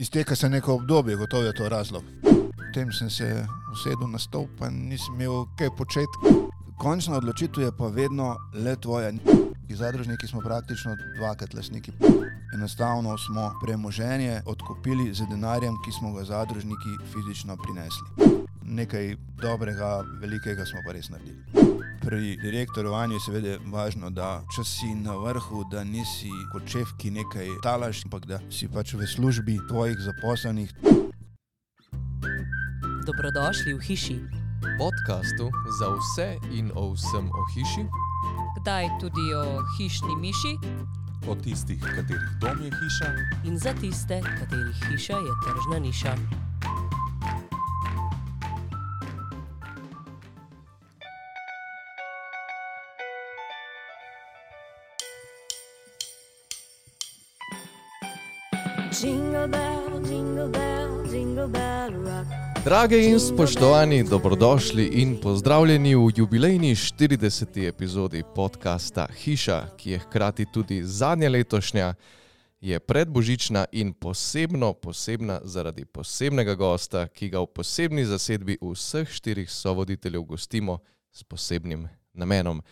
Izteka se neko obdobje, gotovo je to razlog. Potem sem se usedel na stol, pa nisem imel kaj početi. Končna odločitev je pa vedno le tvoja. Zadružniki smo praktično dvakrat lasniki. Enostavno smo premoženje odkupili z denarjem, ki smo ga zadružniki fizično prinesli. Nekaj dobrega, velikega smo pa res naredili. Pri direktorovanju je seveda važno, da če si na vrhu, da nisi kot šef, ki nekaj talaš, ampak da si pač v službi tvojih zaposlenih. Dobrodošli v hiši, podkastu za vse in o vsem o hiši, kdaj tudi o hišni miši o tistih, katerih dom je hiša, in za tiste, katerih hiša je tržna niša. Drage in spoštovani, dobrodošli in pozdravljeni v jubilejni 40. epizodi podcasta Hiša, ki je hkrati tudi zadnja letošnja, je predbožična in posebno posebna zaradi posebnega gosta, ki ga v posebni zasedbi vseh štirih sovoditeljev gostimo s posebnim namenom.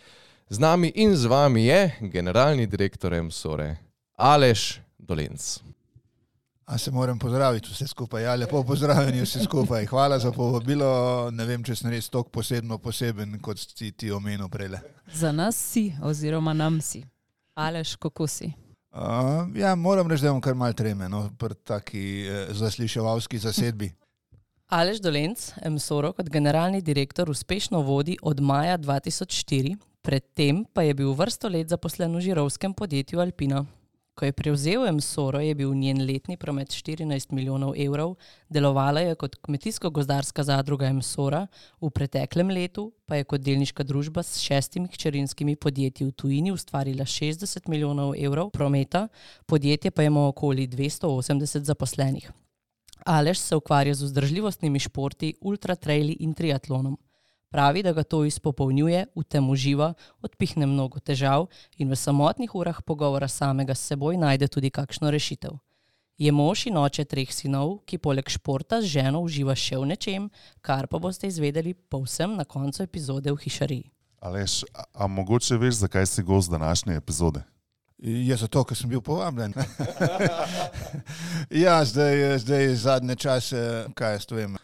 Z nami in z vami je generalni direktor MSORE Aleš Dolenc. A se moram pozdraviti vse skupaj. Ja, lepo pozdravljeni vsi skupaj. Hvala za povabilo. Ne vem, če sem res tako posebno poseben, kot si ti omenil prej. Za nas si, oziroma nam si. Aleš, kako si? Uh, ja, moram reči, da imam kar mal treme no, pri taki eh, zasliševalski zasedbi. Aleš Dolenc, MSORO kot generalni direktor uspešno vodi od maja 2004, predtem pa je bil vrsto let zaposlen v žirovskem podjetju Alpina. Ko je prevzel MSORO, je bil njen letni promet 14 milijonov evrov, delovala je kot kmetijsko-gozdarska zadruga MSORA, v preteklem letu pa je kot delniška družba s šestimi hčerinskimi podjetji v tujini ustvarila 60 milijonov evrov prometa, podjetje pa ima okoli 280 zaposlenih. Aleš se ukvarja z vzdržljivostnimi športi, ultratraili in triatlonom. Pravi, da ga to izpopolnjuje, v tem uživa, odpihne mnogo težav in v samotnih urah pogovora samega s seboj najde tudi kakšno rešitev. Je mož in oče treh sinov, ki poleg športa z ženo uživa še v nečem, kar pa boste izvedeli povsem na koncu epizode v Hišariji. Aleš, a, a mogoče veš, zakaj si gost današnje epizode? Je zato, ker sem bil povabljen. ja, zdaj, zdaj zadnje čase, kaj jaz to vem.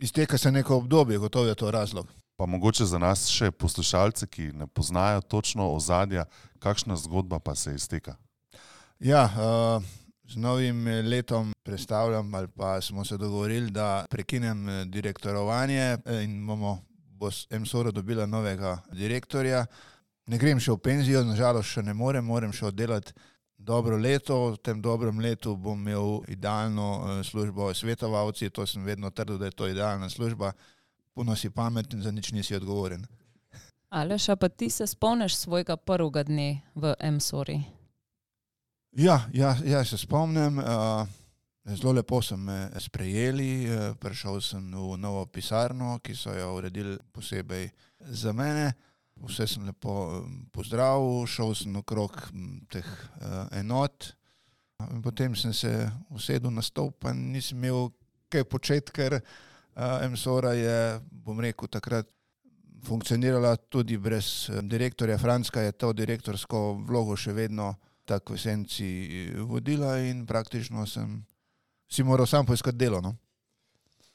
Izteka se neko obdobje, gotovo je to razlog. Pa mogoče za nas še poslušalce, ki ne poznajo točno ozadja, kakšna zgodba pa se izteka. Ja, uh, z novim letom predstavljam, ali pa smo se dogovorili, da prekinem eh, direktorovanje eh, in bomo bo MSORO dobila novega direktorja. Ne grem še v penzijo, nažalost še ne morem, moram še oddelati dobro leto. V tem dobrem letu bom imel idealno eh, službo svetovalci, to sem vedno trdil, da je to idealna služba. Puno si pameten, za nič nisi odgovoren. Aleš, a pa ti se spomniš svojega prvega dne v MSORI? Ja, ja, ja se spomnim. Uh, zelo lepo so me sprejeli. Uh, prišel sem v novo pisarno, ki so jo uredili posebej za mene. Vse sem lepo um, pozdravil, šel sem okrog m, teh uh, enot. In potem sem se usedel na stol, pa nisem imel kaj početi, ker uh, MSORA je, bom rekel, takrat funkcionirala tudi brez eh, direktorja. Franska je to direktorsko vlogo še vedno tako v senci vodila in praktično sem si moral sam poiskati delo. No?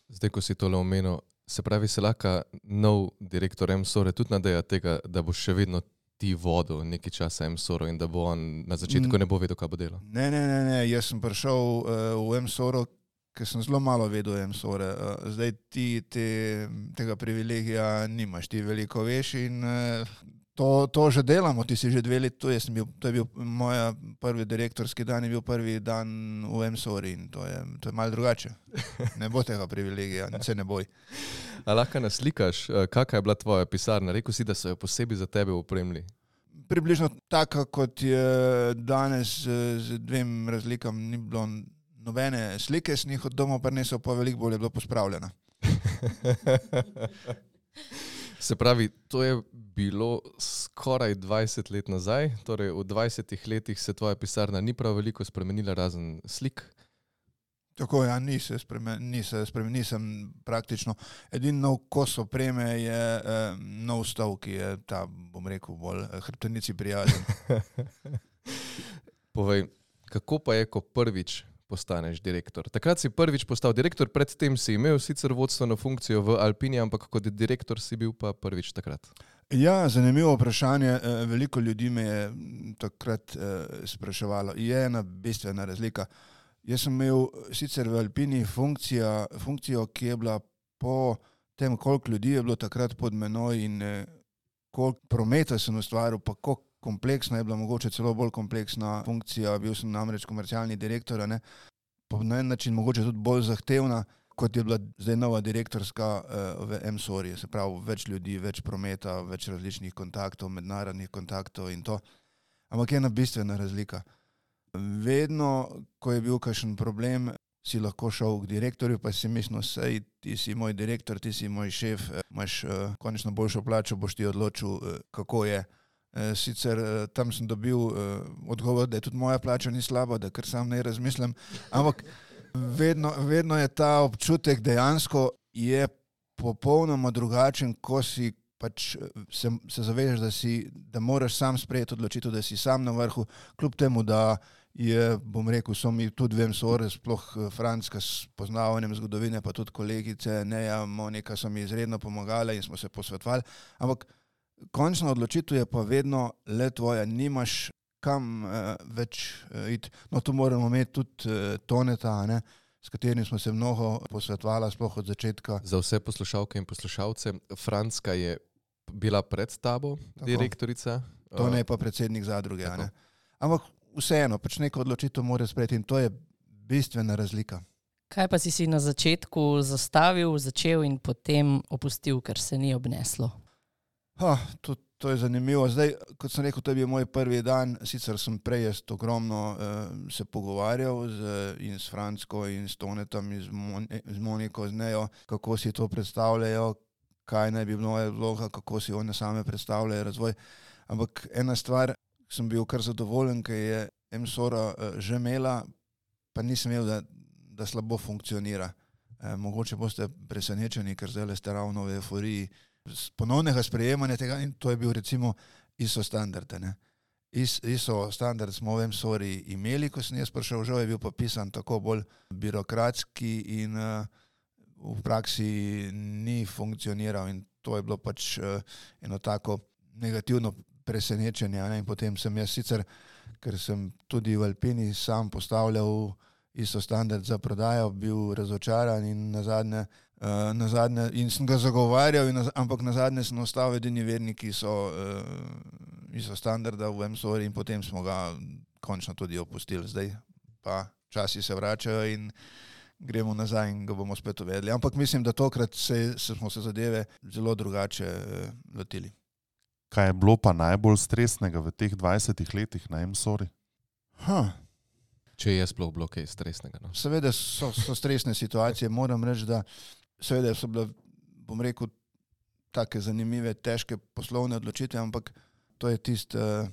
Zdaj, ko si tole omenil, se pravi, se lahko nov direktor MSORE tudi nadeja tega, da bo še vedno ti vodil nekaj časa MSORO in da bo on na začetku ne bo vedel, kaj bo delal. Ne, ne, ne, ne. jaz sem prišel uh, v MSORO, ker sem zelo malo vedel MSORE. Uh, zdaj ti te, tega privilegija nimaš, ti veliko veš in uh, to, to že delamo, ti si že dve leti tu, bil, to je bil moj prvi direktorski dan, je bil prvi dan v MSORI in to je, to je malo drugače. Ne bo tega privilegija, se ne boj. A lahko nas slikaš, eh, kakšna je bila tvoja pisarna? Rekel si, da so jo posebej za tebe upremili. Približno taka, kot je danes, eh, z dvem razlikam, ni bilo nobene slike, s njih od doma prinesel, pa veliko bolje bilo pospravljena. Se pravi, to je bilo skoraj 20 let nazaj, torej v 20 letih se tvoja pisarna ni prav veliko spremenila, razen slik. Tako ja, ni se spremenil, ni se spremenil, nisem praktično. Edini nov kos opreme je eh, nov stol, ki je ta, bom rekel, bolj eh, hrbtenici prijazen. Povej, kako pa je, ko prvič postaneš direktor? Takrat si prvič postal direktor, predtem si imel sicer vodstveno funkcijo v Alpini, ampak kot direktor si bil pa prvič takrat. Ja, zanimivo vprašanje. Eh, Veliko ljudi me je takrat eh, spraševalo. Je ena bistvena razlika. Jaz sem imel sicer v Alpini funkcija, funkcijo, ki je bila po tem, koliko ljudi je bilo takrat pod menoj in eh, koliko prometa sem ustvaril, pa koliko kompleksna je bila, mogoče celo bolj kompleksna funkcija. Bil sem namreč komercialni direktor, ne? pa na en način mogoče tudi bolj zahtevna, kot je bila zdaj nova direktorska uh, v MSOR-ju. Se pravi, več ljudi, več prometa, več različnih kontaktov, mednarodnih kontaktov in to. Ampak je ena bistvena razlika. Vedno, ko je bil kakšen problem, si lahko šel k direktorju, pa si mislil, sej ti si moj direktor, ti si moj šef, eh, imaš uh, končno boljšo plačo, boš ti odločil, uh, kako je. Eh, Sicer eh, tam sem dobil uh, odgovor, da je tudi moja plača ni slaba, da kar sam ne razmislim, ampak vedno, vedno je ta občutek dejansko je popolnoma drugačen, ko si pač eh, se, se zavedaš, da, da moraš sam sprejeti odločitev, da si sam na vrhu, kljub temu, da je, bom rekel, so mi tudi vem, sore, sploh eh, Franska s poznavanjem zgodovine, pa tudi kolegice Neja, Monika so mi izredno pomagale in smo se posvetovali, ampak končna odločitev je pa vedno le tvoja, nimaš kam uh, več uh, iti. No, tu moramo imeti tudi uh, Toneta, a ne, s katerim smo se mnogo posvetovali, sploh od začetka. Za vse poslušalke in poslušalce, Franska je bila pred tabo, Tako. direktorica. To ne je pa predsednik zadruge. a Tako. ne. Ampak vseeno, pač neko odločitev mora sprejeti in to je bistvena razlika. Kaj pa si si na začetku zastavil, začel in potem opustil, ker se ni obneslo? Ha, to, to je zanimivo. Zdaj, kot sem rekel, to je bil moj prvi dan. Sicer sem prej jaz ogromno uh, se pogovarjal z, in s Fransko in s Tonetom in z, Mon z Moniko, z Nejo, kako si to predstavljajo, kaj naj bi bila moja vloga, kako si one same predstavljajo razvoj. Ampak ena stvar, sem bil kar zadovoljen, ker je MSORA uh, že imela, pa nisem imel, da, da slabo funkcionira. Eh, mogoče boste presenečeni, ker zdaj ste ravno v euforiji ponovnega sprejemanja tega in to je bil recimo ISO standard. ne. Is, ISO standard smo v MSORI imeli, ko sem jaz prišel, žal je bil pa pisan tako bolj birokratski in uh, v praksi ni funkcioniral in to je bilo pač uh, eno tako negativno presenečenje. Ne? In potem sem jaz sicer, ker sem tudi v Alpini sam postavljal ISO standard za prodajo, bil razočaran in na zadnje Uh, na zadnje, in sem ga zagovarjal, in na, ampak na zadnje sem ostal edini vernik, ki so uh, iso standarda v MSOR in potem smo ga končno tudi opustili. Zdaj pa časi se vračajo in gremo nazaj in ga bomo spet uvedli. Ampak mislim, da tokrat se, se smo se zadeve zelo drugače uh, lotili. Kaj je bilo pa najbolj stresnega v teh 20 letih na MSOR? Ha, Če je sploh bilo kaj stresnega. No. seveda so, so stresne situacije, moram reči, da seveda so bile, bom rekel, take zanimive, težke poslovne odločitve, ampak to je tisti uh,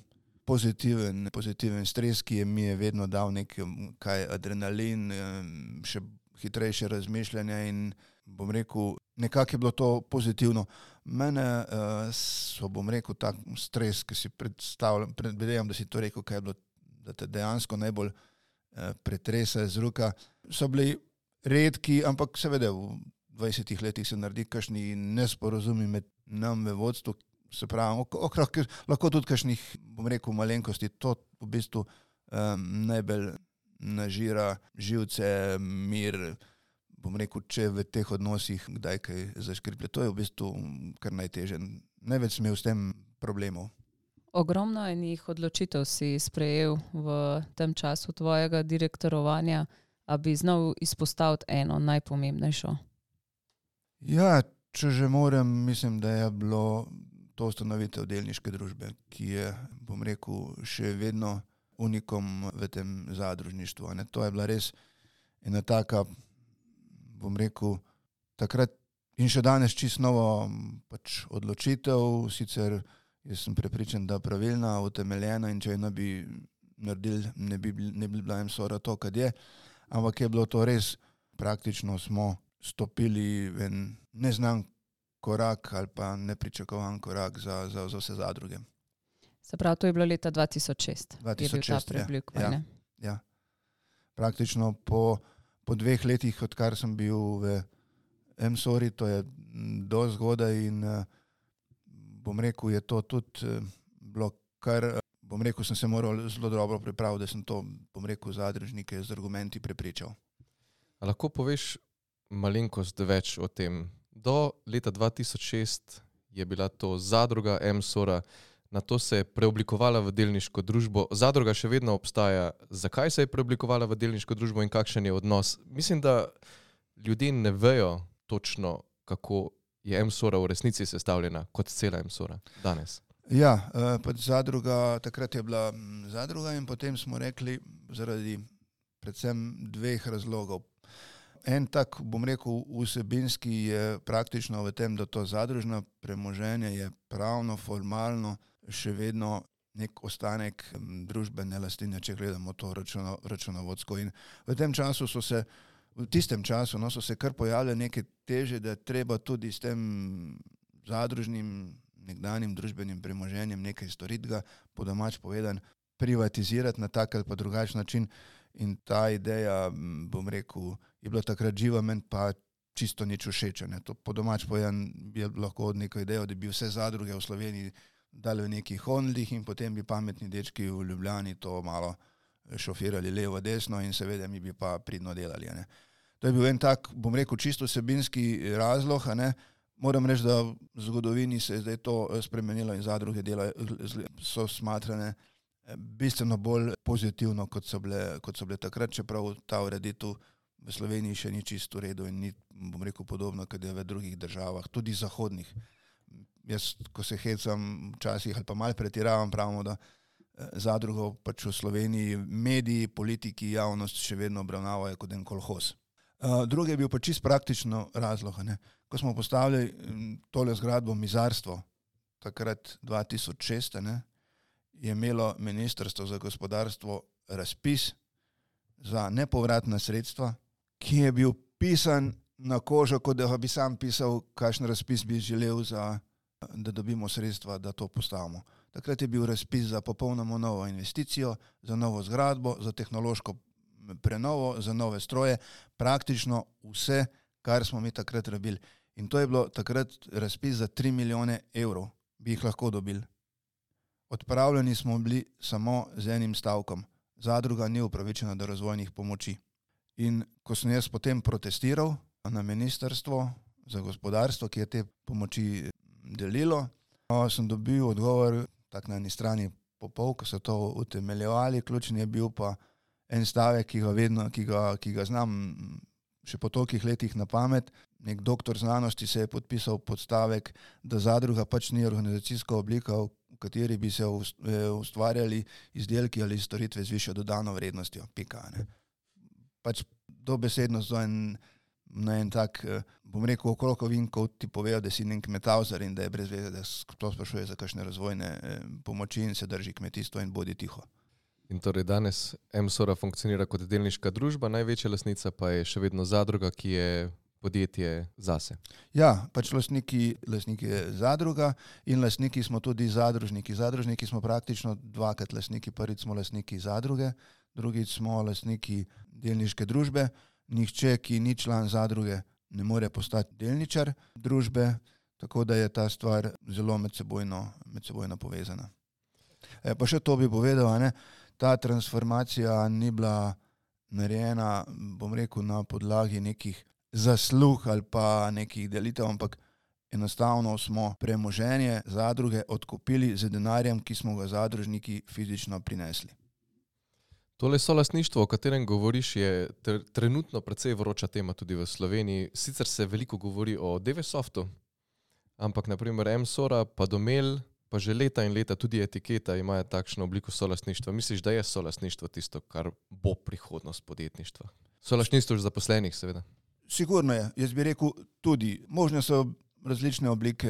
pozitiven, pozitiven stres, ki je mi je vedno dal nekaj adrenalin, um, še hitrejše razmišljanje in bom rekel, nekako je bilo to pozitivno. Mene uh, so, bom rekel, tak stres, ki si predstavljam, predvidevam, da si to rekel, kaj je bilo, da te dejansko najbolj uh, pretresa z roka, so bili redki, ampak seveda v 20 letih se naredi kakšni nesporazumi med nami v vodstvu, se pravi, ok- okrog lahko tudi kakšnih, bom rekel, malenkosti, to v bistvu um, najbolj nažira živce, mir, bom rekel, če v teh odnosih kdaj kaj zaškriplje. To je v bistvu kar najtežje. Največ sem imel s tem problemov. Ogromno enih odločitev si sprejel v tem času tvojega direktorovanja, a bi znal izpostaviti eno najpomembnejšo. Ja, če že moram, mislim, da je bilo to ustanovitev delniške družbe, ki je, bom rekel, še vedno unikom v tem zadružništvu. Ne? To je bila res ena taka, bom rekel, takrat in še danes čisto nova m, pač odločitev, sicer jaz sem prepričan, da pravilna, utemeljena in če jo ne bi naredili, ne bi, ne bi bila jim sora to, kad je. ampak je bilo to res, praktično smo stopili v en neznan korak ali pa nepričakovan korak za, za, za vse zadruge. Se pravi, to je bilo leta 2006. je bil ta 2006, ja. preoblik. Ja. Ja. Praktično po, po dveh letih, odkar sem bil v MSORI, to je do zgodaj in eh, bom rekel, je to tudi eh, bilo kar, eh, bom rekel, sem se moral zelo dobro pripraviti, da sem to, bom rekel, zadružnike z argumenti prepričal. A lahko poveš malenkost več o tem? Do leta 2006 je bila to zadruga MSORA, na to se je preoblikovala v delniško družbo. Zadruga še vedno obstaja. Zakaj se je preoblikovala v delniško družbo in kakšen je odnos? Mislim, da ljudje ne vejo točno, kako je MSORA v resnici sestavljena, kot cela MSORA danes. Ja, eh, pač zadruga, takrat je bila mm, zadruga in potem smo rekli, zaradi predvsem dveh razlogov. En tak, bom rekel, vsebinski je praktično v tem, da to zadružno premoženje je pravno, formalno še vedno nek ostanek družbene lastnine, če gledamo to računo, računovodsko. In v tem času so se, v tistem času no, so se kar pojavile neke teže, da treba tudi s tem zadružnim nekdanjim družbenim premoženjem nekaj storiti, ga po domač povedan, privatizirati na tak ali pa drugačen način. In ta ideja, bom rekel, je bila takrat živa, meni pa čisto nič všeč. po domač povedan je lahko neko idejo, da bi vse zadruge v Sloveniji dali v nekih Hondlih in potem bi pametni dečki v Ljubljani to malo šofirali levo, desno in seveda mi bi pa pridno delali. ne. To je bil en tak, bom rekel, čisto sebinski razlog. ne. Moram reči, da v zgodovini se je zdaj to eh, spremenilo in zadruge dela, so smatrane eh, bistveno bolj pozitivno, kot so bile, kot so bile takrat, čeprav ta ureditev v Sloveniji še ni čisto v redu in ni, bom rekel, podobno, kot je v drugih državah, tudi zahodnih. Jaz, ko se hecam včasih ali pa mal pretiravam, pravimo, da eh, zadrugo pač v Sloveniji mediji, politiki, javnost še vedno obravnavajo kot en kolhoz. Uh, drugi je bil pa čist praktično razlog. Ne? Ko smo postavili mm, tole zgradbo Mizarstvo, takrat 2006, a ne, je imelo Ministrstvo za gospodarstvo razpis za nepovratna sredstva, ki je bil pisan na kožo, kot da bi sam pisal, kakšen razpis bi želel, za, da dobimo sredstva, da to postavimo. Takrat je bil razpis za popolnoma novo investicijo, za novo zgradbo, za tehnološko prenovo, za nove stroje, praktično vse, kar smo mi takrat rabili. In to je bilo takrat razpis za 3 milijone evrov, bi jih lahko dobili. Odpravljeni smo bili samo z enim stavkom. Zadruga ni upravičena do razvojnih pomoči. In ko sem jaz potem protestiral na ministrstvo za gospodarstvo, ki je te pomoči delilo, sem dobil odgovor, tako na eni strani popol, ko so to utemeljevali, ključni je bil pa en stavek, ki ga vedno, ki ga, ki ga znam še po tolikih letih na pamet. Nek doktor znanosti se je podpisal pod stavek, da zadruga pač ni organizacijska oblika, v kateri bi se eh, ustvarjali izdelki ali storitve z višjo dodano vrednostjo. Pika, ne. Pač dobesedno so en, na en tak, eh, bom rekel, okrog vinkov ti povejo, da si nek kmetavzar in da je brez veze, da sploh sprašuje za kakšne razvojne eh, pomoči in se drži kmetijstvo in bodi tiho. In torej danes MSORA funkcionira kot delniška družba, največja lasnica pa je še vedno zadruga, ki je podjetje zase. Ja, pač lastniki, lastniki je zadruga in lastniki smo tudi zadružniki. Zadružniki smo praktično dvakrat lastniki. Prvič smo lastniki zadruge, drugič smo lastniki delniške družbe. Nihče, ki ni član zadruge, ne more postati delničar družbe, tako da je ta stvar zelo medsebojno, medsebojno povezana. E, pa še to bi povedal, ne, ta transformacija ni bila narejena, bom rekel, na podlagi nekih zaslug ali pa nekih delitev, ampak enostavno smo premoženje zadruge odkupili z denarjem, ki smo ga zadružniki fizično prinesli. Tole solastništvo, o katerem govoriš, je tr trenutno precej vroča tema tudi v Sloveniji. Sicer se veliko govori o DVSoftu, ampak naprimer MSORA, pa Domel, pa že leta in leta tudi etiketa imajo takšno obliko solastništva. Misliš, da je solastništvo tisto, kar bo prihodnost podjetništva? Solastništvo zaposlenih, seveda. Sigurno je, jaz bi rekel tudi, možne so različne oblike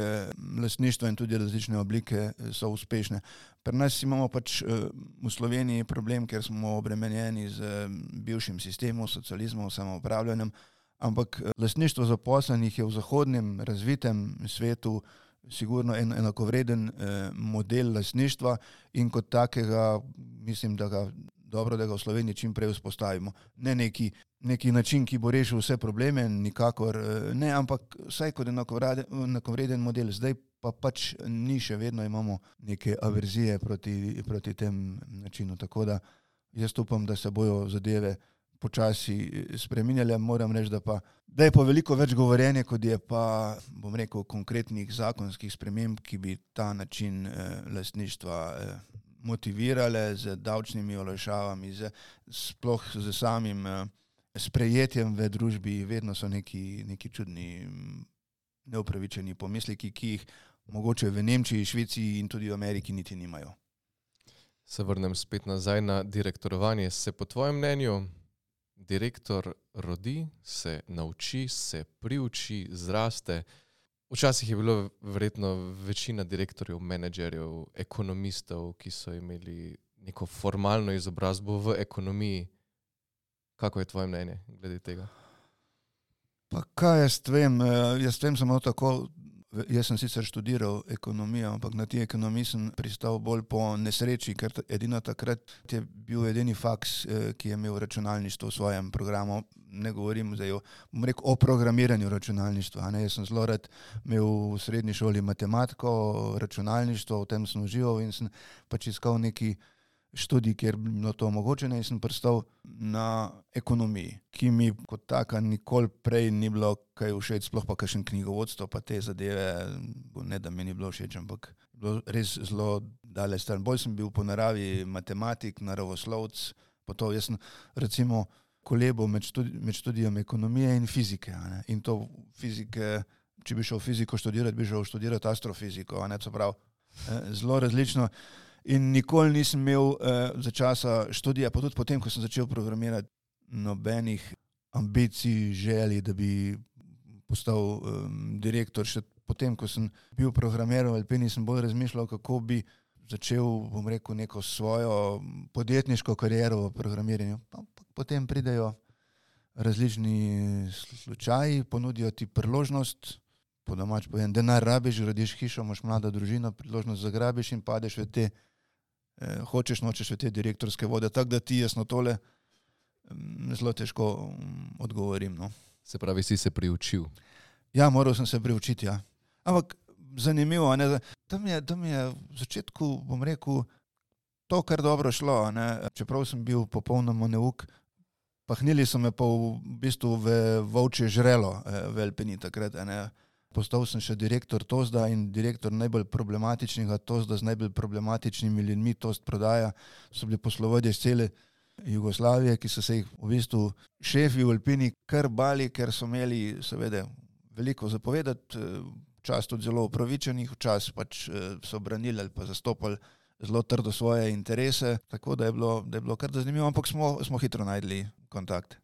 lastništva in tudi različne oblike eh, so uspešne. Pri nas imamo pač eh, v Sloveniji problem, ker smo obremenjeni z eh, bivšim sistemom, socializmom, samoupravljanjem, ampak eh, lastništvo zaposlenih je v zahodnem razvitem svetu sigurno en enakovreden eh, model lastništva in kot takega mislim, da ga dobro, da ga v Sloveniji čim prej vzpostavimo. Ne neki, neki način, ki bo rešil vse probleme, nikakor eh, ne, ampak vsaj kot enakovreden, model. Zdaj pa pač ni še vedno imamo neke averzije proti, proti tem načinu. Tako da jaz upam, da se bojo zadeve počasi spreminjale. Moram reči, da, pa, da je pa veliko več govorjenja, kot je pa, bom rekel, konkretnih zakonskih sprememb, ki bi ta način eh, lastništva eh, motivirale z davčnimi olajšavami, z, sploh z samim eh, sprejetjem v družbi. Vedno so neki, neki čudni, neupravičeni pomisleki, ki jih mogoče v Nemčiji, Švici in tudi v Ameriki niti nimajo. Se vrnem spet nazaj na direktorovanje. Se po tvojem mnenju direktor rodi, se nauči, se priuči, zraste. Včasih je bilo verjetno večina direktorjev, menedžerjev, ekonomistov, ki so imeli neko formalno izobrazbo v ekonomiji. Kako je tvoje mnenje glede tega? Pa kaj jaz vem, eh, jaz vem samo tako. Jaz sem sicer študiral ekonomijo, ampak na ti ekonomiji sem pristal bolj po nesreči, ker edino takrat je bil edini faks, eh, ki je imel računalništvo v svojem programu. Ne govorim zdaj o, rekel, o programiranju računalništva. Ne? Jaz sem zelo rad imel v srednji šoli matematiko, računalništvo, v tem sem užival in sem pač iskal neki študij, kjer bi bilo to omogočeno in sem pristal na ekonomiji, ki mi kot taka nikoli prej ni bilo kaj všeč, sploh pa kakšen knjigovodstvo, pa te zadeve, ne da mi ni bilo všeč, ampak bilo res zelo daleč stran. Bolj sem bil po naravi matematik, naravoslovc, pa to jaz sem recimo kolebo med, študi, med študijem ekonomije in fizike. In to fizike, če bi šel fiziko študirati, bi šel študirati astrofiziko, ne se pravi. eh, Zelo različno. In nikoli nisem imel eh, za časa študija, pa tudi potem, ko sem začel programirati, nobenih ambicij, želji, da bi postal um, direktor. Še potem, ko sem bil programiral v Alpini, sem bolj razmišljal, kako bi začel, bom rekel, neko svojo podjetniško kariero v programiranju. Ampak potem pridejo različni slučaji, ponudijo ti priložnost, po domač povem, denar rabiš, gradiš hišo, imaš mlado družino, priložnost zagrabiš in padeš v te, eh, hočeš, nočeš v te direktorske vode. Tako da ti jaz na tole mm, zelo težko mm, odgovorim. No. Se pravi, si se priučil. Ja, moral sem se priučiti. Ja. Ampak zanimivo, ne, tam, je, tam je v začetku, bom rekel, to kar dobro šlo. Ne. Čeprav sem bil popolnoma neuk, pahnili so me pa v bistvu v volčje žrelo, eh, v Alpini takrat. Ne. Postal sem še direktor Tozda in direktor najbolj problematičnega Tozda z najbolj problematičnimi ljudmi, Tost prodaja, so bili poslovodje iz cele Jugoslavije, ki so se jih v bistvu šefi v Alpini kar bali, ker so imeli seveda veliko zapovedati, eh, včasih tudi zelo upravičenih, včasih pač eh, so branili ali pa zastopali zelo trdo svoje interese, tako da je bilo, da je bilo kar zanimivo, ampak smo, smo hitro najdli kontakt.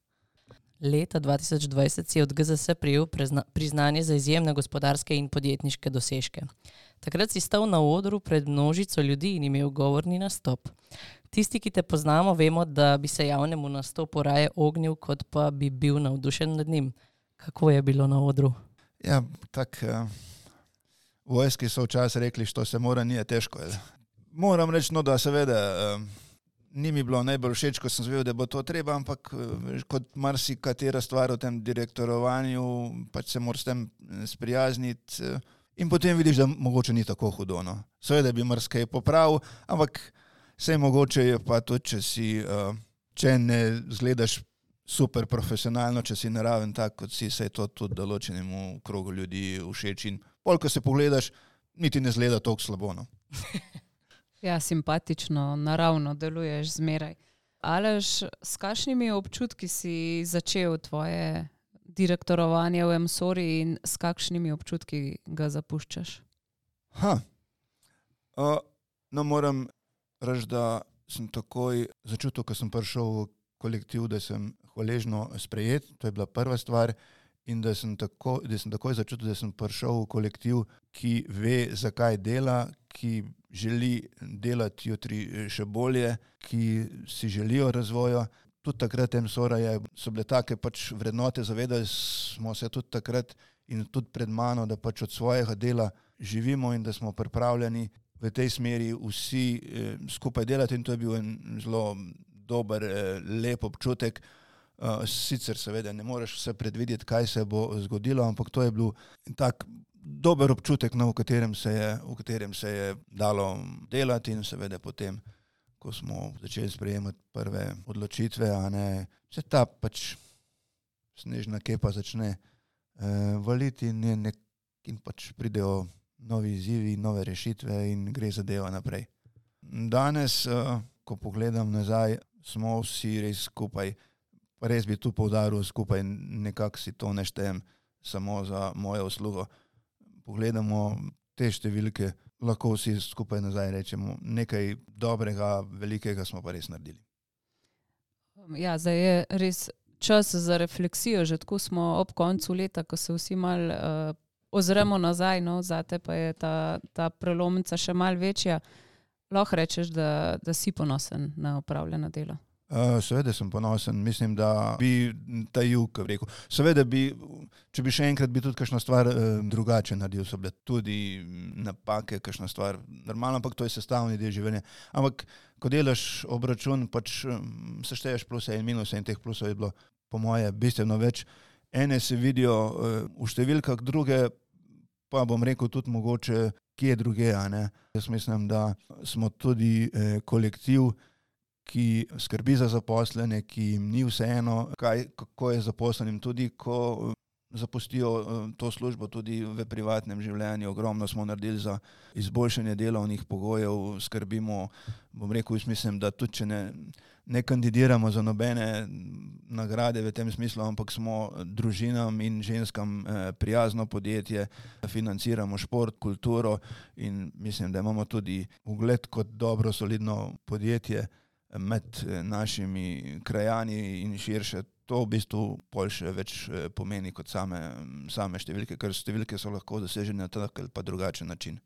Leta 2020 si od GZS prijel priznanje za izjemne gospodarske in podjetniške dosežke. Takrat si stal na odru pred množico ljudi in imel govorni nastop. Tisti, ki te poznamo, vemo, da bi se javnemu nastopu raje ognil, kot pa bi bil navdušen nad njim. Kako je bilo na odru? Ja, tako. Uh, vojski so včasih rekli, što se mora, nije težko. jel. Moram reči, no, da seveda. Uh, Ni mi bilo najbolj všeč, ko sem zvedel, da bo to treba, ampak eh, kot marsikatera stvar v tem direktorovanju, pač se moraš s tem eh, sprijazniti. eh, In potem vidiš, da mogoče ni tako hudo. No. Seveda bi marsikaj popravil, ampak vse mogoče je pa tudi, če si, če ne zgledaš super profesionalno, če si naraven tak, kot si, se je to tudi določenemu krogu ljudi všeč. In pol, ko se pogledaš, niti ne zgleda tako slabo. No. Ja, simpatično, naravno deluješ zmeraj. Alež, s kakšnimi občutki si začel tvoje direktorovanje v MSORI in s kakšnimi občutki ga zapuščaš? Ha. Uh, no, moram reči, da sem takoj začutil, ko sem prišel v kolektiv, da sem hvaležno sprejet. To je bila prva stvar. in da sem, tako, da sem takoj začutil, da sem prišel v kolektiv, ki ve, zakaj dela, ki želi delati jutri eh, še bolje, ki si želijo razvoja. Tudi takrat MSORA je, so bile take pač vrednote, zavedali smo se tudi takrat in tudi pred mano, da pač od svojega dela živimo in da smo pripravljeni v tej smeri vsi eh, skupaj delati in to je bil en zelo dober, eh, lep občutek. Uh, sicer seveda ne moreš vse predvideti, kaj se bo zgodilo, ampak to je bil tak dober občutek, no, v, katerem se je, v katerem se je dalo delati in seveda potem, ko smo začeli sprejemati prve odločitve, ne, se ta pač snežna kepa začne uh, valiti in, nek, in pač pridejo novi izzivi, nove rešitve in gre zadeva naprej. Danes, uh, ko pogledam nazaj, smo vsi res skupaj. Pa res bi tu poudaril skupaj, nekako si to ne štejem samo za mojo uslugo. Pogledamo te številke, lahko vsi skupaj nazaj rečemo, nekaj dobrega, velikega smo pa res naredili. Ja, zdaj je res čas za refleksijo, že tako smo ob koncu leta, ko se vsi mal uh, ozremo nazaj, no, zate pa je ta, ta prelomnica še mal večja. Lahko rečeš, da, da si ponosen na upravljeno delo. Uh, seveda sem ponosen, mislim, da bi ta jug rekel. Seveda bi, če bi še enkrat, bi tudi kakšno stvar uh, drugače naredil, so bile tudi napake, kakšna stvar, normalno, ampak to je sestavni del življenja. Ampak, ko delaš obračun, pač um, sešteješ pluse in minuse in teh plusov je bilo, po moje, bistveno več. Ene se vidijo uh, v številkah, druge pa bom rekel tudi mogoče, kje druge. Jaz mislim, da smo tudi uh, kolektiv, ki skrbi za zaposlene, ki jim ni vseeno, kaj, kako je zaposlenim, tudi ko zapustijo eh, to službo, tudi v privatnem življenju. Ogromno smo naredili za izboljšanje delovnih pogojev, skrbimo. Bom rekel, mislim, da tudi če ne, ne kandidiramo za nobene nagrade v tem smislu, ampak smo družinam in ženskam eh, prijazno podjetje, financiramo šport, kulturo in mislim, da imamo tudi ugled kot dobro, solidno podjetje med eh, našimi krajani in širše. To v bistvu pol še več eh, pomeni kot same, same številke, ker številke so lahko dosežene na tak ali pa drugačen način.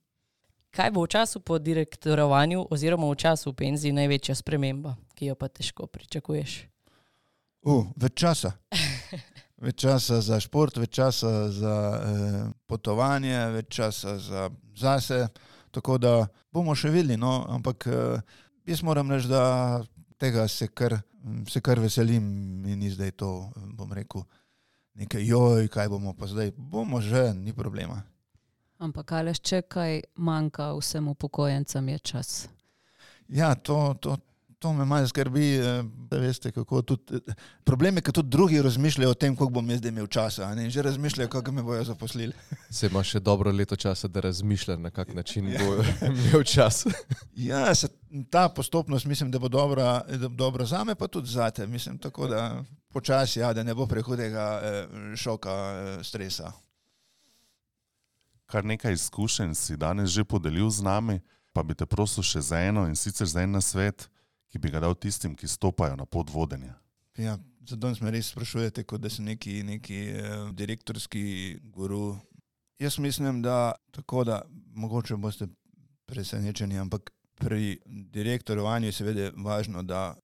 Kaj bo v času po direktorovanju oziroma v času penziji največja sprememba, ki jo pa težko pričakuješ? Uh, več časa. Več časa za šport, več časa za eh, potovanje, več časa za zase. Tako da bomo še videli, no, ampak eh, jaz moram reči, da tega se kar, se kar veselim in ni zdaj to, bom rekel, nekaj joj, kaj bomo pa zdaj, bomo že, ni problema. Ampak ali če kaj manjka vsem upokojencem, je čas. Ja, to, to, to me malo skrbi, eh, da veste, kako tudi. eh, Problem je, ker tudi drugi razmišljajo o tem, koliko bom jaz imel časa, a ne, in že razmišljajo, kako me bojo zaposlili. Se ima še dobro leto časa, da razmišlja, na kak način bo imel čas. Ja, se, ta postopnost mislim, da bo dobra, da bo dobra za me, pa tudi za te. Mislim, tako da počasi, ja, da ne bo prehudega eh, šoka, stresa. Kar nekaj izkušenj si danes že podelil z nami, pa bi te prosil še za eno in sicer za en svet, ki bi ga dal tistim, ki stopajo na pot vodenja. Ja, zato me res sprašujete, kot da sem neki, neki eh, direktorski guru. Jaz mislim, da tako da mogoče boste presenečeni, ampak pri direktorovanju je seveda važno, da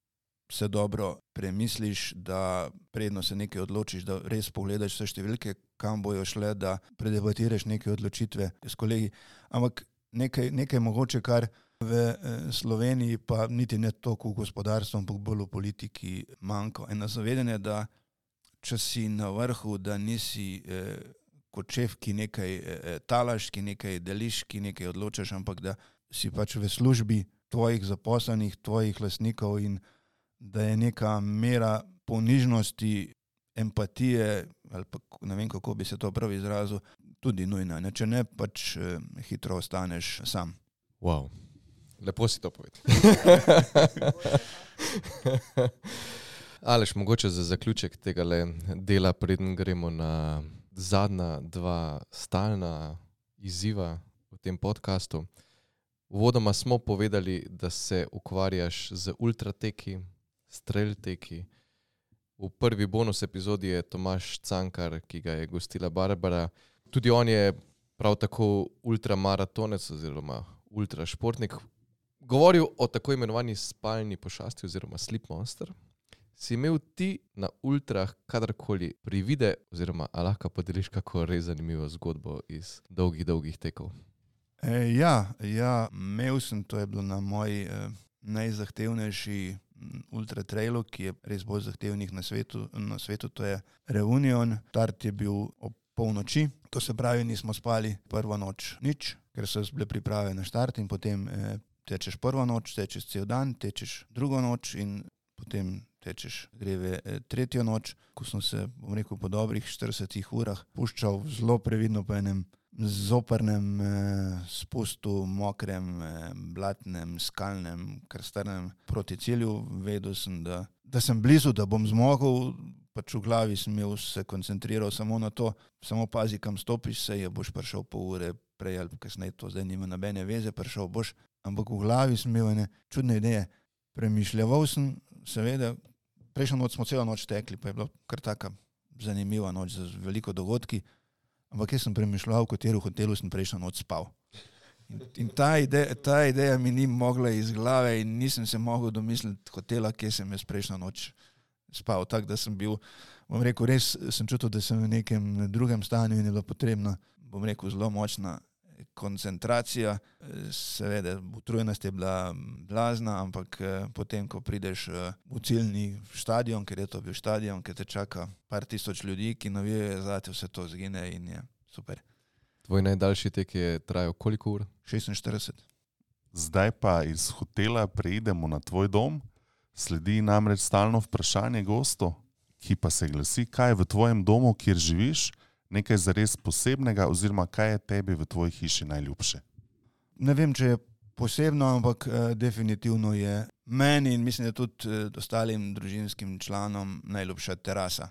se dobro premisliš, da predno se nekaj odločiš, da res pogledaš vse številke, kam bojo šle, da predebatiraš neke odločitve s kolegi. Ampak nekaj, nekaj mogoče, kar v eh, Sloveniji, pa niti ne toliko v gospodarstvu, ampak bolj v politiki manjka. Eno zavedanje, da če si na vrhu, da nisi eh, kot šef, ki nekaj eh, talaš, ki nekaj deliš, ki nekaj odločaš, ampak da si pač v službi tvojih zaposlenih, tvojih lasnikov in da je neka mera ponižnosti, empatije, ali pa ne vem, kako bi se to prav izrazil, tudi nujna. Ne? Če ne, pač eh, hitro ostaneš sam. Wow. Lepo si to povedal. Alež, mogoče za zaključek tega dela, preden gremo na zadnja dva stalna izziva v tem podkastu. Uvodoma smo povedali, da se ukvarjaš z ultrateki, streljteki V prvi bonus epizodi je Tomaš Cankar, ki ga je gostila Barbara. Tudi on je prav tako ultramaratonec oziroma ultrašportnik. Govoril o tako imenovani spalni pošasti oziroma sleep monster. Si imel ti na ultrah kadarkoli privide, oziroma lahko podeliš kako res zanimivo zgodbo iz dolgih, dolgih tekov? E, ja, ja, imel sem, to je bilo na moji eh, najzahtevnejši mm, ultratrailu, ki je res bolj zahtevnih na svetu, na svetu, to je Reunion. Start je bil ob polnoči, to se pravi, nismo spali prvo noč nič, ker so bile priprave na štart in potem eh, tečeš prvo noč, tečeš cel dan, tečeš drugo noč in potem tečeš greve eh, tretjo noč, ko sem se, bom rekel, po dobrih 40 urah puščal zelo previdno po enem zoprnem eh, spustu, mokrem, eh, blatnem, skalnem, krstrnem proti cilju. Vedel sem, da, da sem blizu, da bom zmogel, pač v glavi sem imel se koncentriral samo na to, samo pazi, kam stopiš, se je boš prišel pol ure prej ali kasneje, to zdaj nima nobene veze, prišel boš, ampak v glavi sem imel ene čudne ideje. Premišljaval sem, seveda, prejšnjo noč smo celo noč tekli, pa je bila kar taka zanimiva noč z veliko dogodki, ampak jaz sem premišljal, v katero hotelu sem prejšnjo noč spal. In, in ta, ideja, ta ideja mi ni mogla iz glave in nisem se mogel domisliti hotela, kje sem jaz prejšnjo noč spal. Tako da sem bil, bom rekel, res sem čutil, da sem v nekem drugem stanju in je bila potrebna, bom rekel, zelo močna koncentracija. Seveda, utrujenost je bila blazna, ampak eh, potem, ko prideš eh, v ciljni stadion, ker je to bil stadion, ker te čaka par tisoč ljudi, ki navijajo za te, vse to zgine in je super. Tvoj najdaljši tek je trajal koliko ur? 46. Zdaj pa iz hotela preidemo na tvoj dom, sledi namreč stalno vprašanje gostov, ki pa se glasi, kaj je v tvojem domu, kjer živiš, nekaj zares posebnega, oziroma kaj je tebi v tvoji hiši najljubše. Ne vem, če je posebno, ampak eh, definitivno je meni in mislim, da tudi eh, ostalim družinskim članom najljubša terasa.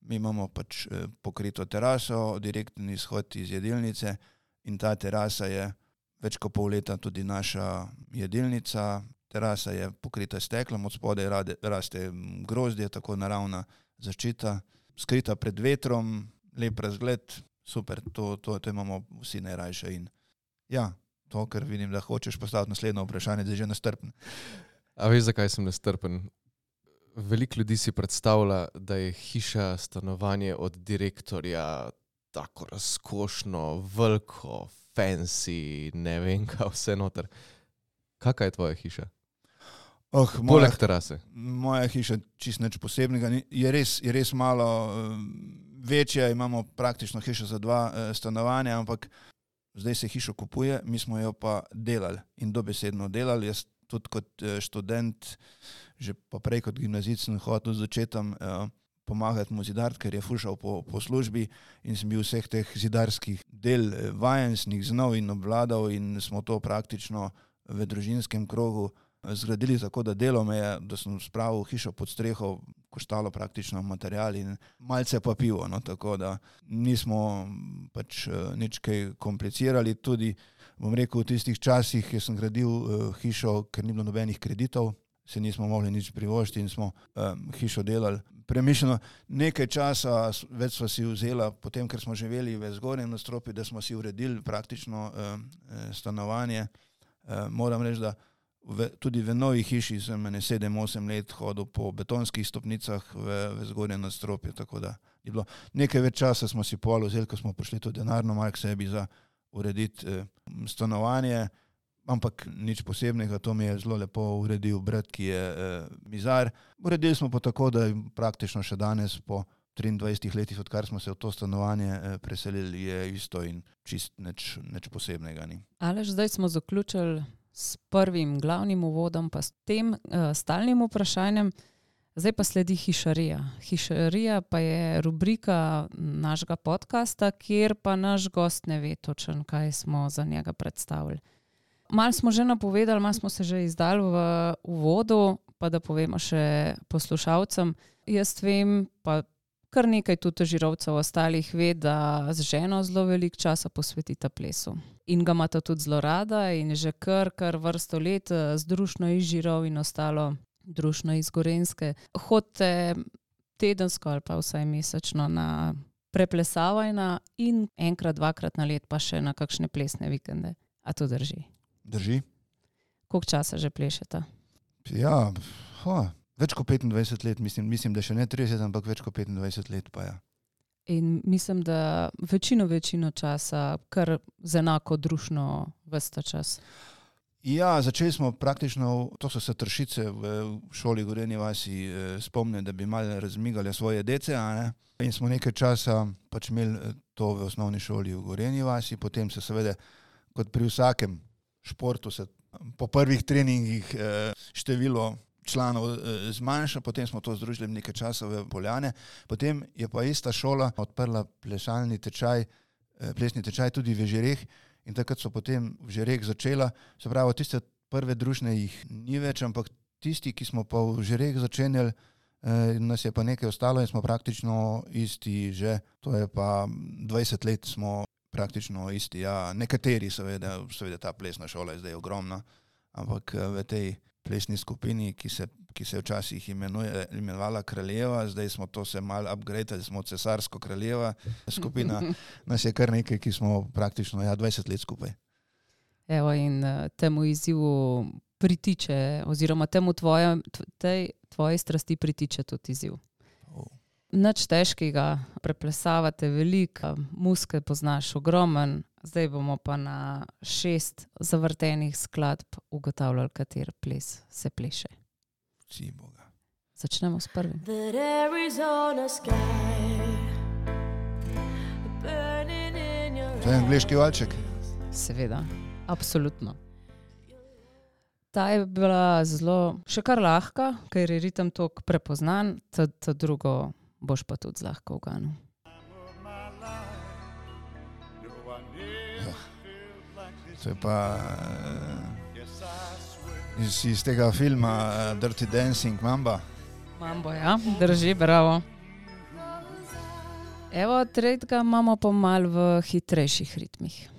Mi imamo pač eh, pokrito teraso, direktni izhod iz jedilnice in ta terasa je več kot pol leta tudi naša jedilnica. Terasa je pokrita steklom, od spodaj raste mm, grozdje, tako naravna zaščita, skrita pred vetrom, lep razgled, super, to, to, to imamo vsi najrajše. In ja, to, kar vidim, da hočeš postaviti naslednjo vprašanje, da je že nestrpen. A veš, zakaj sem nestrpen? Veliko ljudi si predstavlja, da je hiša stanovanje od direktorja tako razkošno, veliko, fancy, ne vem, kaj vse noter. Kakšna je tvoja hiša? Oh, Poleg terase. moja hiša čist nič posebnega, je res, je res malo eh, večja, imamo praktično hišo za dva eh, stanovanja, ampak zdaj se hišo kupuje, mi smo jo pa delali in dobesedno delali. Jaz tudi kot eh, študent, že pa prej kot gimnazijc sem hotel začeti eh, pomagati mu zidar, ker je fušal po, po službi in sem bil vseh teh zidarskih del eh, vajen, sem jih znal in obvladal in smo to praktično v družinskem krogu zgradili tako, da delo me je, da sem spravil hišo pod streho, koštalo praktično material in malce pa pivo. No, tako da nismo pač eh, nič kaj komplicirali. Tudi, bom rekel, v tistih časih, ki sem gradil uh, hišo, ker ni bilo nobenih kreditov, se nismo mogli nič privoščiti in smo um, hišo delali. Premišljeno nekaj časa, več smo si vzeli, potem, ker smo živeli v zgornjem nadstropju, da smo si uredili praktično um, stanovanje. Uh, moram reči, da v, tudi v novi hiši sem ene 7-8 let hodil po betonskih stopnicah v, v zgornjem nadstropju. Tako da je bilo nekaj več časa, smo si pol vzeli, ko smo prišli tudi denarno malo k sebi za urediti eh, stanovanje. Ampak nič posebnega, to mi je zelo lepo uredil brat, ki je eh, mizar. Uredili smo pa tako, da praktično še danes, po 23 letih, odkar smo se v to stanovanje eh, preselili, je isto in čist nič, nič posebnega ni. Alež, zdaj smo zaključili s prvim glavnim uvodom, pa s tem uh, stalnim vprašanjem. Zdaj pa sledi hišarija. Hišarija pa je rubrika našega podcasta, kjer pa naš gost ne ve točno, kaj smo za njega predstavili. Mal smo že napovedali, mal smo se že izdali v uvodu, pa da povemo še poslušalcem. Jaz vem, pa kar nekaj tudi žirovcev ostalih ve, da z ženo zelo veliko časa posvetita plesu. In ga imata tudi zelo rada in že kar, kar vrsto let eh, z družno iz žirov in ostalo družno iz Gorenske. Hodite tedensko ali pa vsaj mesečno na preplesavajna in enkrat, dvakrat na let pa še na kakšne plesne vikende. A to drži? Drži? Koliko časa že plešete? Ja, ho, več kot 25 let, mislim, mislim, da še ne 30, ampak več kot 25 let pa ja. In mislim, da večino, večino časa kar z enako družno vsta čas. Ja, začeli smo praktično, to so se tršice v šoli Gorenje vasi eh, spomnili, da bi malo razmigali svoje dece. In smo nekaj časa pač imeli eh, to v osnovni šoli v Gorenji vasi, potem se seveda, kot pri vsakem športu, se po prvih treningih eh, število članov eh, zmanjša, potem smo to združili nekaj časa v Poljane, potem je pa ista šola odprla plesalni tečaj, eh, plesni tečaj tudi v Žireh. In takrat so potem v Žireh začela, se pravi, tiste prve družne jih ni več, ampak tisti, ki smo pa v Žireh začenjali, eh, nas je pa nekaj ostalo in smo praktično isti že, to je pa 20 let smo praktično isti. Ja, nekateri seveda, seveda ta plesna šola je zdaj ogromna, ampak v tej plesni skupini, ki se, ki se je včasih imenuje, imenovala Kraljeva, zdaj smo to se malo upgradili, smo cesarsko kraljeva skupina, nas je kar nekaj, ki smo praktično ja, 20 let skupaj. Evo, in uh, temu izzivu pritiče, oziroma temu tvoje, tv- tej tvoji strasti pritiče tudi izziv. Oh. Nič težkega, preplesavate veliko, muske poznaš ogromen, zdaj bomo pa na šest zavrtenih skladb ugotavljali, kater ples se pleše. Si Boga. Začnemo s prvim. To je angliški valček. Seveda, absolutno. Ta je bila zelo, še kar lahka, ker je ritem tako prepoznan, to, to drugo boš pa tudi zlahka uganil. To je pa eh, iz, iz tega filma eh, Dirty Dancing, Mamba. Mambo, ja, drži, bravo. Evo, tretjega imamo pa mal v hitrejših ritmih.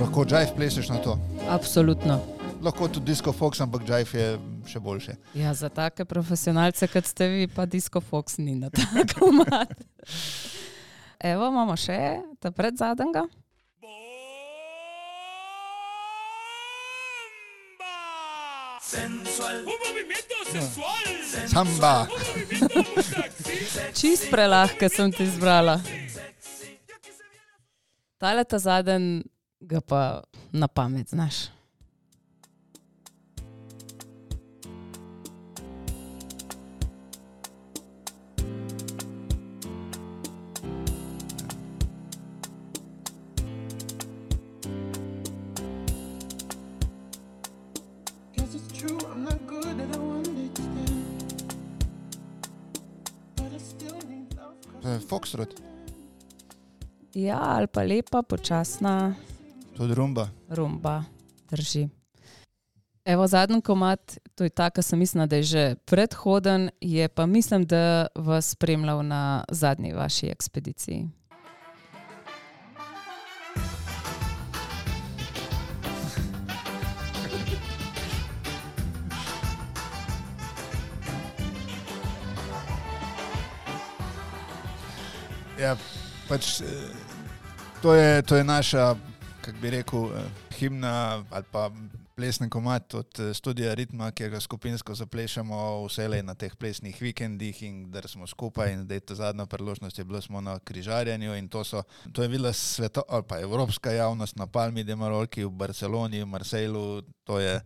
Lahko jive pleseš na to. Absolutno. Lahko tudi disco fox, ampak jive je še boljše. Ja, za take profesionalce, kot ste vi, pa Disco Fox ni na tako mat. Evo, imamo še ta pred zadnjega. Samba. Čist prelahke sem ti izbrala. Tale ta zadnji ga pa na pamet znaš. Foxtrot, Ja, ali pa lepa, počasna tudi rumba. rumba, drži. Evo, zadnji komat, to je ta, ki sem mislila, da je že predhoden, je pa mislim, da vas spremljal na zadnji vaši ekspediciji. Ja, pač, eh, to, je, to je naša, kako bi rekel, eh, himna ali pa plesni komat od eh, studija Ritma, ki ga skupinsko zaplešamo vselej na teh plesnih vikendih in da smo skupaj. In zdaj ta zadnja priložnost je bila smo na križarjenju in to, so, to je bila sveto, ali pa evropska javnost na Palmi de Marolki v Barceloni, v Marsejlu. To je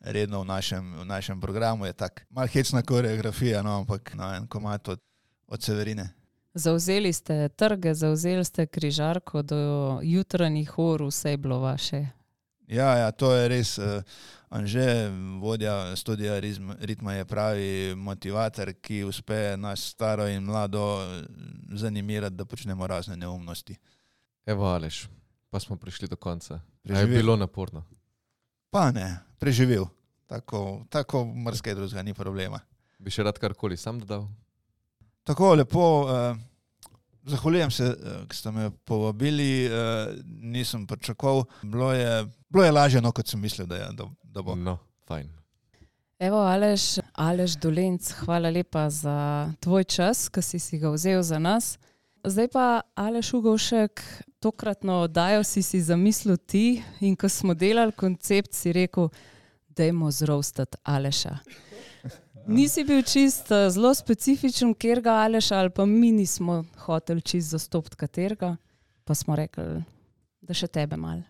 redno v našem, v našem programu, je tako malce hecna koreografija, no, ampak na en komat od, od Severine. Zauzeli ste trge, zauzeli ste križarko do jutranjih ur, vse je bilo vaše. Ja, ja, to je res. Uh, Anže, vodja studija Rizm- Ritma, je pravi motivator, ki uspe nas staro in mlado eh, zanimirati, da počnemo razne neumnosti. Evo, Aleš, pa smo prišli do konca. A Je bilo naporno. Pa ne, preživel. Tako, tako mrske drugega ni problema. Bi še rad karkoli sam dodal? Tako lepo, uh, Zahvaljujem se, eh, ker ste me povabili, eh, nisem pričakoval. Bilo je, bilo je lažje, no, kot sem mislil, da, je, da, da bo. No, fajn. Evo, Aleš, Aleš Dolenc, hvala lepa za tvoj čas, ki si, si ga vzel za nas. Zdaj pa, Aleš Ugovšek, tokratno oddajo si si zamislil ti in ko smo delali koncept, si rekel, dajmo zroustati Aleša. Nisi bil čist eh, zelo specifičen, ker ga Aleša ali pa mi nismo hoteli čist zastopiti katerega, pa smo rekli, da še tebe mal.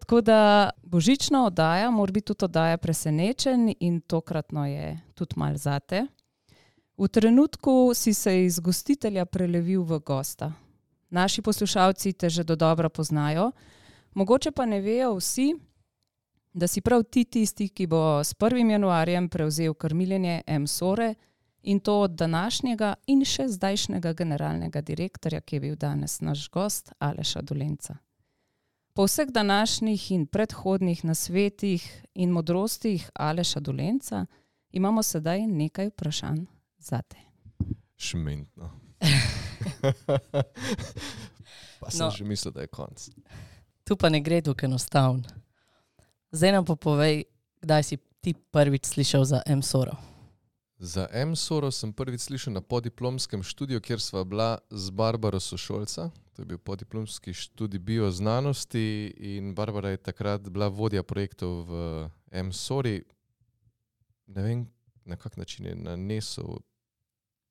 Tako da božična oddaja, mora biti tudi oddaja presenečen in tokratno je tudi mal zate. V trenutku si se iz gostitelja prelevil v gosta. Naši poslušalci te že do dobro poznajo, mogoče pa ne vejo vsi, da si prav ti tisti, ki bo s 1. januarjem prevzel krmiljenje M-Sore in to od današnjega in še zdajšnjega generalnega direktorja, ki je bil danes naš gost, Aleša Dolenca. Po vseh današnjih in predhodnih nasvetih in modrostih Aleša Dolenca imamo sedaj nekaj vprašanj za te. Šmentno. pa sem No. že mislil, da je konc. Tu pa ne gre tako enostavno. Zdaj nam pa povej, kdaj si ti prvič slišal za M-Soro. Za M-Soro sem prvič slišal na podiplomskem študiju, kjer sva bila z Barbaro Sošolca. To je bil podiplomski študij bioznanosti in Barbara je takrat bila vodja projektov v M-Sori. Ne vem, na kak način je nanesel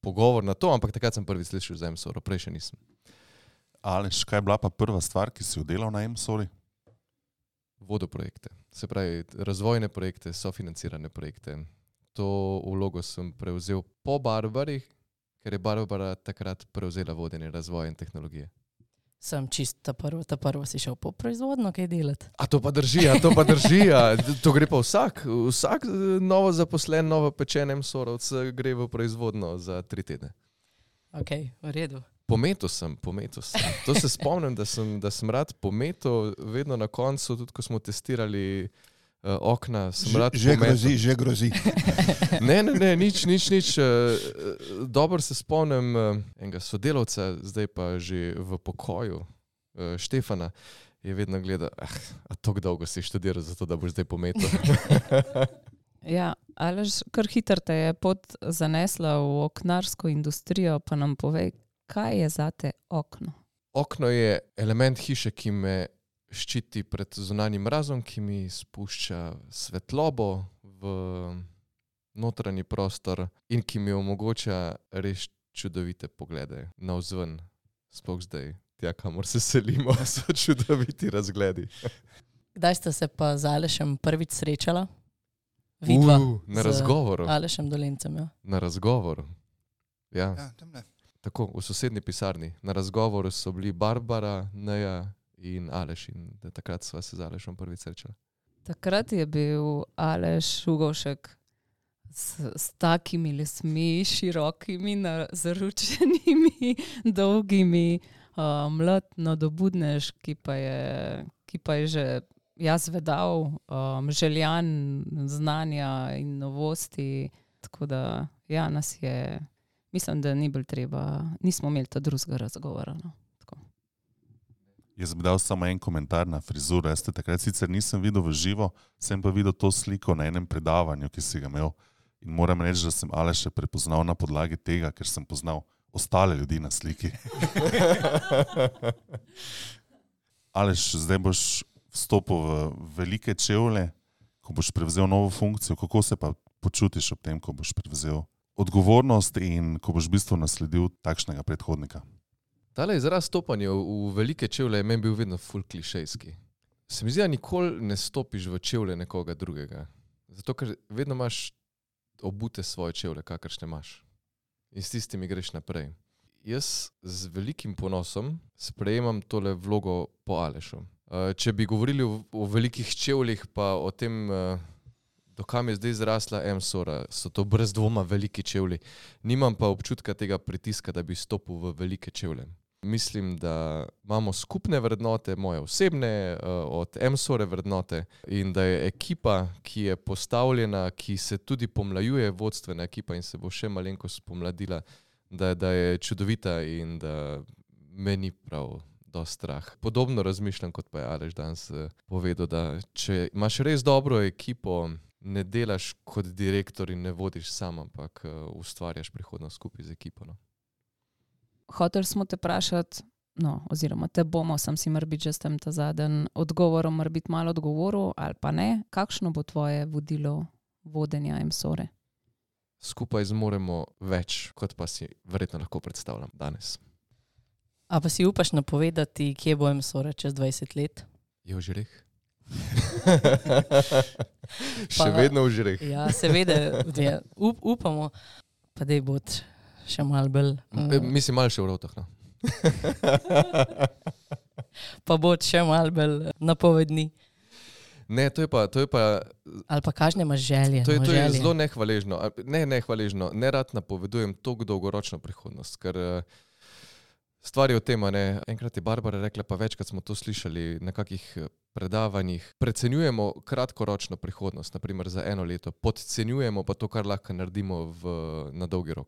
pogovor na to, ampak takrat sem prvič slišal za M-Soro, prej še nisem. Aleš, kaj je bila pa prva stvar, ki si jo delal na M-Sori? Vodoprojekte, se pravi razvojne projekte, sofinancirane projekte. To vlogo sem prevzel po Barbari, ker je Barbara takrat prevzela vodenje razvoja in tehnologije. Sem čist ta prvo, ta prvo si šel po proizvodno kaj delati. A to pa drži, a to pa drži, a to gre pa vsak. Vsak eh, novo zaposlen, novo pečenem sorovc gre v proizvodno za tri tedne. Ok, v redu. Pometel sem, pometel sem. To se spomnim, da sem, da sem rad pometel, vedno na koncu, tudi ko smo testirali uh, okna, sem Že, rad že pometel. grozi, že grozi. Ne, ne, ne, nič, nič, nič. eh, Dobro se spomnim eh, enega sodelavca, zdaj pa že v pokoju, eh, Štefana, je vedno gledal, ah, a tako dolgo si študiral, zato da boš zdaj pometel. Ja, Aleš, kar hitro te je pot zanesla v oknarsko industrijo, pa nam povej, kaj je zate okno. Okno je element hiše, ki me ščiti pred zunanjim mrazom, ki mi spušča svetlobo v notranji prostor in ki mi omogoča res čudovite poglede navzven, sploh zdaj, tja, kamor se selimo, so čudoviti razgledi. Kdaj ste se pa z Alešem prvič srečala? Vidva. Uh, na razgovoru. Alešem Dolencem. Ja. Na razgovoru. Ja, Ja, tamle. Tako v sosednji pisarni. Na razgovoru so bili Barbara, Neja in Aleš. In takrat sva se z Alešom prvič srečala. Takrat je bil Aleš Ugošek s, s takimi lesmi, širokimi, na- zaručenimi, dolgimi, uh, mlad, nadobudnež, ki pa je, ki pa je že jaz vedal, um, željan znanja in novosti. Tako da ja, nas je, mislim, da ni bil treba, nismo imeli ta drugega razgovora. No. Jaz bi dal samo en komentar na frizuro. Jaz te takrat sicer nisem videl v živo, sem pa videl to sliko na enem predavanju, ki si ga imel. In moram reči, da sem Aleša prepoznal na podlagi tega, ker sem poznal ostale ljudi na sliki. Aleš, zdaj boš vstopil v velike čevlje, ko boš prevzel novo funkcijo. Kako se pa počutiš ob tem, ko boš prevzel odgovornost in ko boš v bistvu nasledil takšnega predhodnika? Tale izraz stopanja v, velike čevlje je meni bil vedno ful klišejski. Se mi zdi, da nikoli ne stopiš v čevlje nekoga drugega. Zato, ker vedno imaš obute svoje čevlje, kakršne imaš. In s tistimi greš naprej. Jaz z velikim ponosom sprejemam tole vlogo po Alešu. Eh, Če bi govorili o, velikih čevljih, pa o tem, eh, do kam je zdaj zrasla M-Sora, so to brez dvoma veliki čevlji. Nimam pa občutka tega pritiska, da bi stopil v velike čevlje. Mislim, da imamo skupne vrednote, moje osebne, eh, od M-Sore vrednote in da je ekipa, ki je postavljena, ki se tudi pomlajuje, vodstvena ekipa in se bo še malenkost pomladila, da, da je čudovita in da me ni prav. dosti Strah. Podobno razmišljam kot pa je Alež danes eh, povedal, da če imaš res dobro ekipo, ne delaš kot direktor in ne vodiš sam, ampak eh, ustvarjaš prihodnost skupaj z ekipo. No. Hotel smo te vprašati, no, oziroma te bomo, sem si morda že s tem ta zadnji odgovorom, morda biti malo odgovoril ali pa ne. Kakšno bo tvoje vodilo vodenja MSORE? Skupaj zmoremo več, kot pa si verjetno lahko predstavljam danes. A pa si upaš napovedati, kje bo MSORA čez 20 let? Je v žireh? Še Pa- vedno v žireh. Ja, seveda, ja, up, upamo, pa da bo še mal bolj. Uh, Mislim, malo še v rotah. No. pa bo še mal bolj napovedni. Ne, to je pa, to je pa Ali pa kažne imaš želje. To je, to je želje. zelo nehvaležno. Ne, nehvaležno. Ne rad napovedujem tako dolgoročno prihodnost. Ker eh, stvar je v tem, ne. enkrat je Barbara rekla, pa večkrat smo to slišali na kakih eh, predavanjih. Precenjujemo kratkoročno prihodnost, naprimer za eno leto, podcenjujemo pa to, kar lahko naredimo v, na dolgi rok.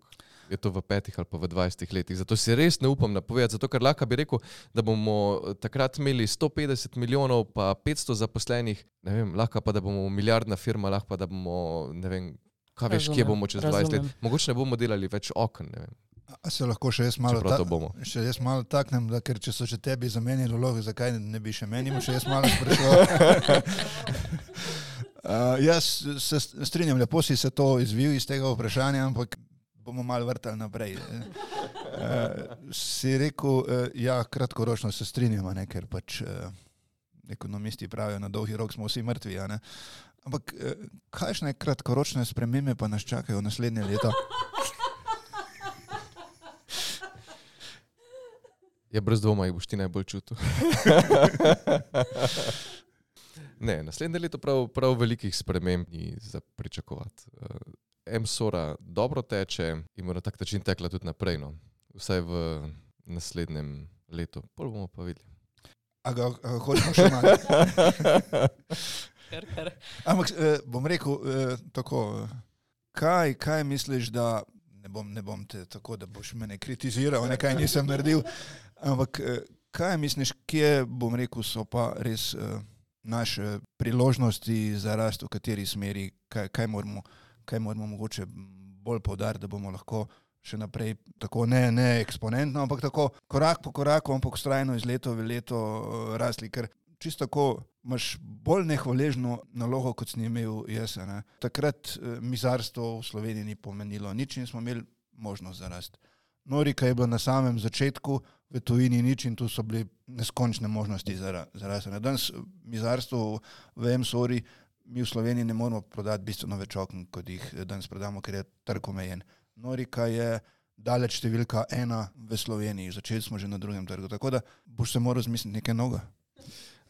Je to v petih ali pa v dvajsetih letih. Zato si res ne upam napovedati, zato ker lahko bi rekel, da bomo eh, takrat imeli 150 milijonov, pa 500 zaposlenih, ne vem, lahko pa da bomo milijardna firma, lahko pa da bomo, ne vem, kaj veš, kje Razumem, bomo čez 20 let. razumem. Mogoče ne bomo delali več okn, ne vem, A se lahko še jaz malo, bomo. še jaz malo taknem, da, ker če so že tebi zamenjali vlogo, zakaj ne bi še meni, še jaz malo sprašoval. uh, jaz se st- strinjam, lepo si se to izvil iz tega vprašanja, ampak bomo malo vrtali naprej. Uh, si rekel, uh, ja, kratkoročno se strinjamo, ne, ker pač uh, ekonomisti pravijo, na dolgi rok smo vsi mrtvi. Ampak uh, kakšne kratkoročne spremembe pa nas čakajo naslednje leto? Ja, brez dvoma jih boš ti najbolj čutil. ne, naslednje leto prav, prav velikih sprememb ni za pričakovati. Uh, MSORA dobro teče in bo na tak način tekla tudi naprej, no. vsaj v naslednjem letu. Pol bomo pa videli. A ga, a hočemo še malo? Ampak eh, bom rekel eh, tako, eh, kaj, kaj misliš, da ne bom, ne bom te tako, da boš mene kritiziral, nekaj nisem naredil, ampak eh, kaj misliš, kje bom rekel, so pa res eh, naše priložnosti za rast, v kateri smeri, kaj, kaj, moramo, kaj moramo mogoče bolj povdariti, da bomo lahko še naprej tako ne, ne eksponentno, ampak tako korak po koraku, ampak ustrajno iz leta v leto eh, rasli, ker čisto tako imaš bolj nehvaležno nalogo, kot si imel jaz. ne. Takrat eh, mizarstvo v Sloveniji ni pomenilo nič in smo imeli možnost za rast. Norika je bila na samem začetku, v tujini nič in tu so bile neskončne možnosti za, za ne. Danes mizarstvo v MSORI mi v Sloveniji ne moremo prodati bistveno več okn, kot jih eh, danes prodamo, ker je trg omejen. Norika je daleč številka ena v Sloveniji, začeli smo že na drugem trgu, tako da boš se moral zmisliti nekaj noga.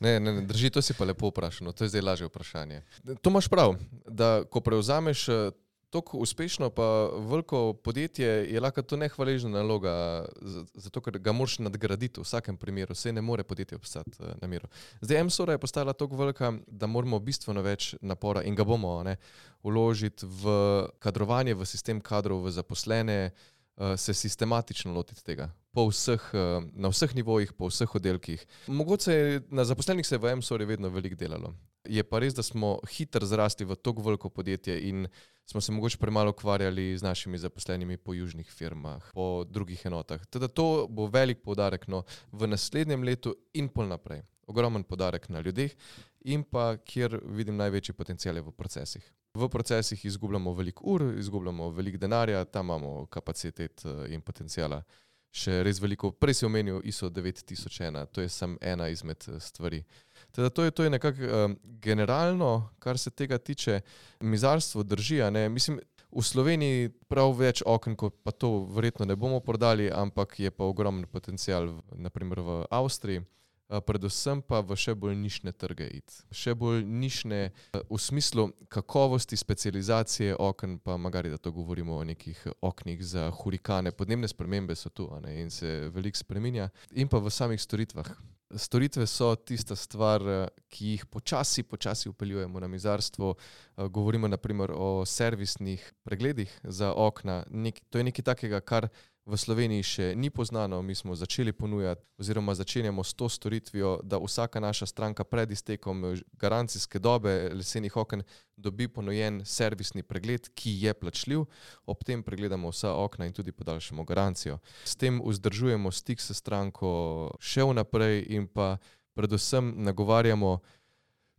Ne, ne, ne, drži, to si pa lepo vprašal, no, to je zdaj lažje vprašanje. To imaš prav, da ko prevzameš eh, tako uspešno pa veliko podjetje, je lahko to nehvaležna naloga, zato ker ga moraš nadgraditi v vsakem primeru, vse ne more podjetje obstati eh, na miru. Zdaj MSORA je postala tako velika, da moramo bistveno več napora in ga bomo ne, vložiti v kadrovanje, v sistem kadrov, v zaposlene, eh, se sistematično lotiti tega. Vseh, eh, na vseh nivojih, po vseh oddelkih. Mogoče na zaposlenih se je v MSOR vedno veliko delalo. Je pa res, da smo hitro zrasli v tako veliko podjetje in smo se mogoče premalo ukvarjali z našimi zaposlenimi po južnih firmah, po drugih enotah. Teda to bo velik poudarek no, v naslednjem letu in pol naprej. Ogromen poudarek na ljudeh in pa kjer vidim največji potencial je v procesih. V procesih izgubljamo veliko ur, izgubljamo veliko denarja, tam imamo kapacitet eh, in potencijala še res veliko. Prej si omenil ISO 9001, to je samo ena izmed eh, stvari. Teda to je, to je nekako um, generalno, kar se tega tiče, mizarstvo drži. Mislim, v Sloveniji prav več okn, kot pa to verjetno ne bomo prodali, ampak je pa ogromen potencial, naprimer v Avstriji. Predvsem pa v še bolj nišne trge iti. Še bolj nišne v smislu kakovosti, specializacije okn, pa magari da to govorimo o nekih oknih za hurikane. Podnebne spremembe so tu ne, in se veliko spreminja. In pa v samih storitvah. Storitve so tista stvar, eh, ki jih počasi, počasi upeljujemo na mizarstvo. Eh, Govorimo naprimer o servisnih pregledih za okna. Nek, to je nekaj takega, kar v Sloveniji še ni poznano, mi smo začeli ponujati, oziroma začenjamo s to storitvijo, da vsaka naša stranka pred iztekom eh, garancijske dobe lesenih oken dobi ponujen servisni pregled, ki je plačljiv, ob tem pregledamo vsa okna in tudi podaljšamo garancijo. S tem vzdržujemo stik s stranko še vnaprej in pa predvsem nagovarjamo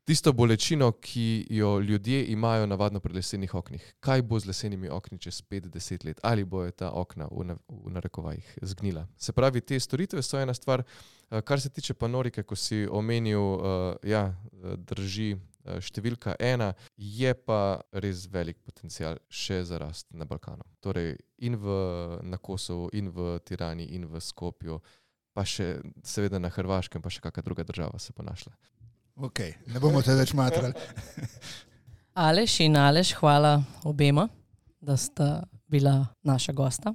tisto bolečino, ki jo ljudje imajo navadno pri lesenih oknih. Kaj bo z lesenimi okni čez 5-10 let, ali bojo ta okna v, na, v narekovajih zgnila. Se pravi, te storitve so ena stvar, Eh, kar se tiče panorike, ko si omenil, uh, ja, drži uh, številka ena, je pa res velik potencial še za rast na Balkanu. Torej, in v, na Kosovu, in v Tirani, in v Skopju, pa še seveda na Hrvaškem, pa še kakšna druga država se bo našla. Ok, ne bomo te več matrali. Aleš in Aleš, hvala obema, da sta bila naša gosta.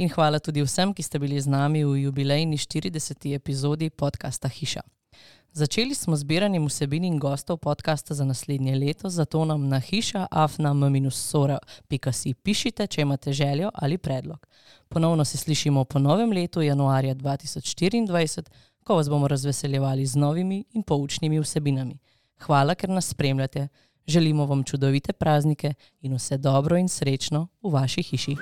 In hvala tudi vsem, ki ste bili z nami v jubilejni 40. epizodi podcasta Hiša. Začeli smo zbiranjem vsebin in gostov podcasta za naslednje leto, zato nam na hiša afnam-sora.si pišite, če imate željo ali predlog. Ponovno se slišimo po novem letu, januarja 2024, ko vas bomo razveseljevali z novimi in poučnimi vsebinami. Hvala, ker nas spremljate. Želimo vam čudovite praznike in vse dobro in srečno v vaši hiši.